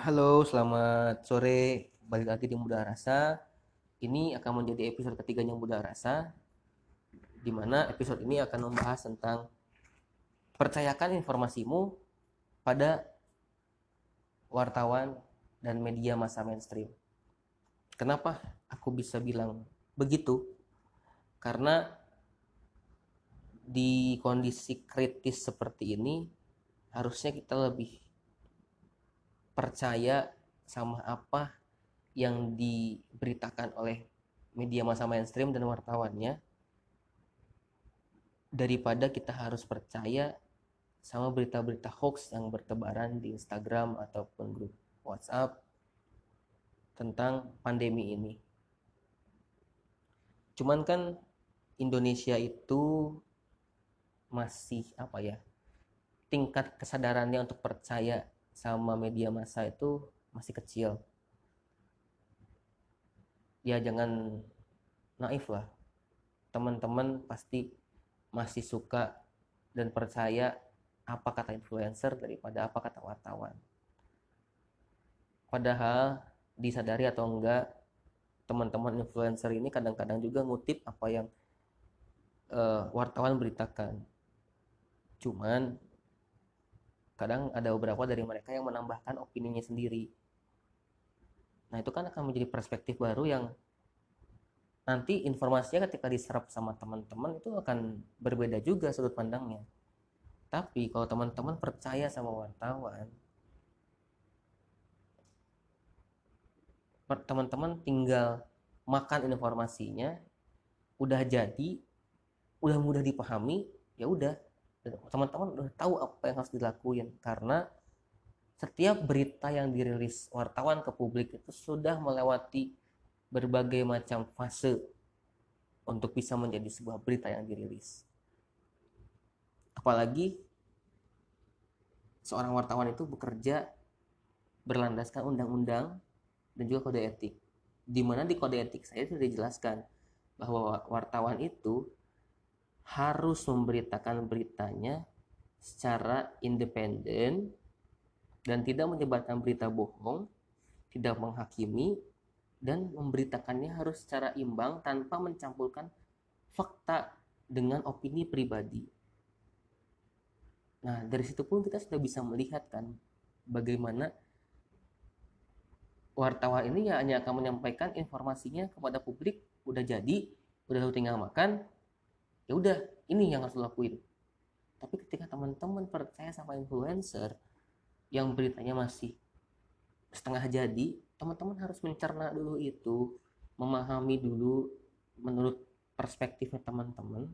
Halo, selamat sore. Balik lagi di Muda Rasa. Ini akan menjadi episode ketiganya Muda Rasa, di mana episode ini akan membahas tentang percayakan informasimu pada wartawan dan media massa mainstream. Kenapa aku bisa bilang begitu? Karena di kondisi kritis seperti ini harusnya kita lebih percaya sama apa yang diberitakan oleh media massa mainstream dan wartawannya daripada kita harus percaya sama berita-berita hoax yang bertebaran di Instagram ataupun grup WhatsApp tentang pandemi ini. Cuman kan Indonesia itu masih apa ya? Tingkat kesadarannya untuk percaya sama media massa itu masih kecil. Ya jangan naif lah. Teman-teman pasti masih suka dan percaya apa kata influencer daripada apa kata wartawan. Padahal disadari atau enggak teman-teman influencer ini kadang-kadang juga ngutip apa yang uh, wartawan beritakan. Cuman kadang ada beberapa dari mereka yang menambahkan opininya sendiri. Nah itu kan akan menjadi perspektif baru yang nanti informasinya ketika diserap sama teman-teman itu akan berbeda juga sudut pandangnya. Tapi kalau teman-teman percaya sama wartawan teman-teman tinggal makan informasinya udah jadi udah mudah dipahami ya udah teman-teman udah tahu apa yang harus dilakuin karena setiap berita yang dirilis wartawan ke publik itu sudah melewati berbagai macam fase untuk bisa menjadi sebuah berita yang dirilis. Apalagi seorang wartawan itu bekerja berlandaskan undang-undang dan juga kode etik. Di mana di kode etik saya sudah dijelaskan bahwa wartawan itu harus memberitakan beritanya secara independen dan tidak menyebarkan berita bohong, tidak menghakimi, dan memberitakannya harus secara imbang tanpa mencampurkan fakta dengan opini pribadi. Nah, dari situ pun kita sudah bisa melihat kan bagaimana wartawan ini ya hanya akan menyampaikan informasinya kepada publik udah jadi, udah tinggal makan, ya udah ini yang harus lakuin tapi ketika teman-teman percaya sama influencer yang beritanya masih setengah jadi teman-teman harus mencerna dulu itu memahami dulu menurut perspektifnya teman-teman.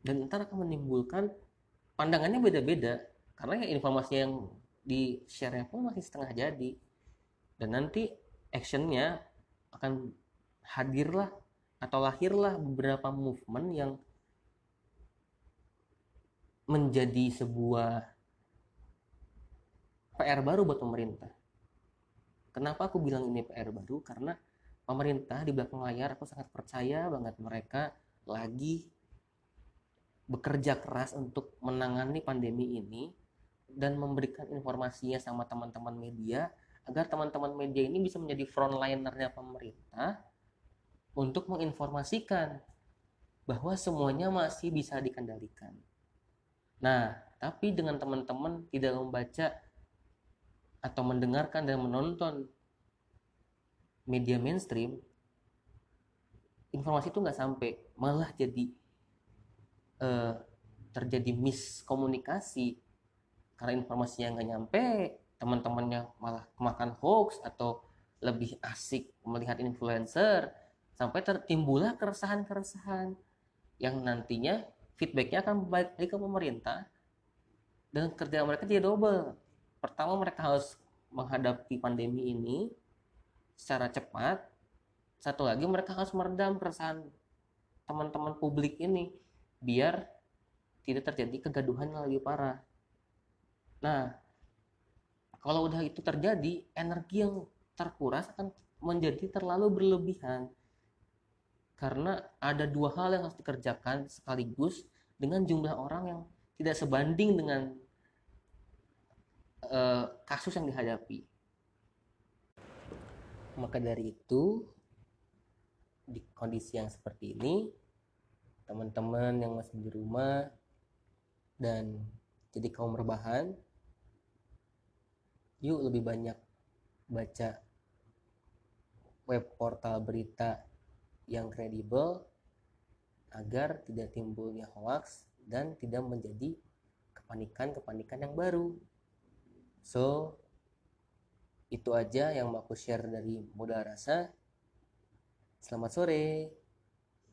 Dan ntar akan menimbulkan pandangannya beda-beda karena ya informasi yang di share pun masih setengah jadi. Dan nanti actionnya akan hadirlah atau lahirlah beberapa movement yang menjadi sebuah PR baru buat pemerintah. Kenapa aku bilang ini PR baru? Karena pemerintah di belakang layar aku sangat percaya banget mereka lagi bekerja keras untuk menangani pandemi ini dan memberikan informasinya sama teman-teman media agar teman-teman media ini bisa menjadi frontlinernya pemerintah untuk menginformasikan bahwa semuanya masih bisa dikendalikan. Nah, tapi dengan teman-teman tidak membaca atau mendengarkan dan menonton media mainstream, informasi itu nggak sampai, malah jadi eh, terjadi miskomunikasi karena informasinya nggak nyampe, teman-temannya malah kemakan hoax atau lebih asik melihat influencer sampai tertimbullah keresahan-keresahan yang nantinya feedbacknya akan balik ke pemerintah. Dan kerja mereka jadi double. Pertama mereka harus menghadapi pandemi ini secara cepat. Satu lagi mereka harus meredam keresahan teman-teman publik ini biar tidak terjadi kegaduhan yang lebih parah. Nah kalau udah itu terjadi energi yang terkuras akan menjadi terlalu berlebihan karena ada dua hal yang harus dikerjakan sekaligus dengan jumlah orang yang tidak sebanding dengan uh, kasus yang dihadapi. Maka dari itu, di kondisi yang seperti ini, teman-teman yang masih di rumah dan jadi kaum rebahan, yuk lebih banyak baca web portal berita yang kredibel agar tidak timbulnya hoax dan tidak menjadi kepanikan-kepanikan yang baru. So, itu aja yang mau aku share dari modal rasa. Selamat sore.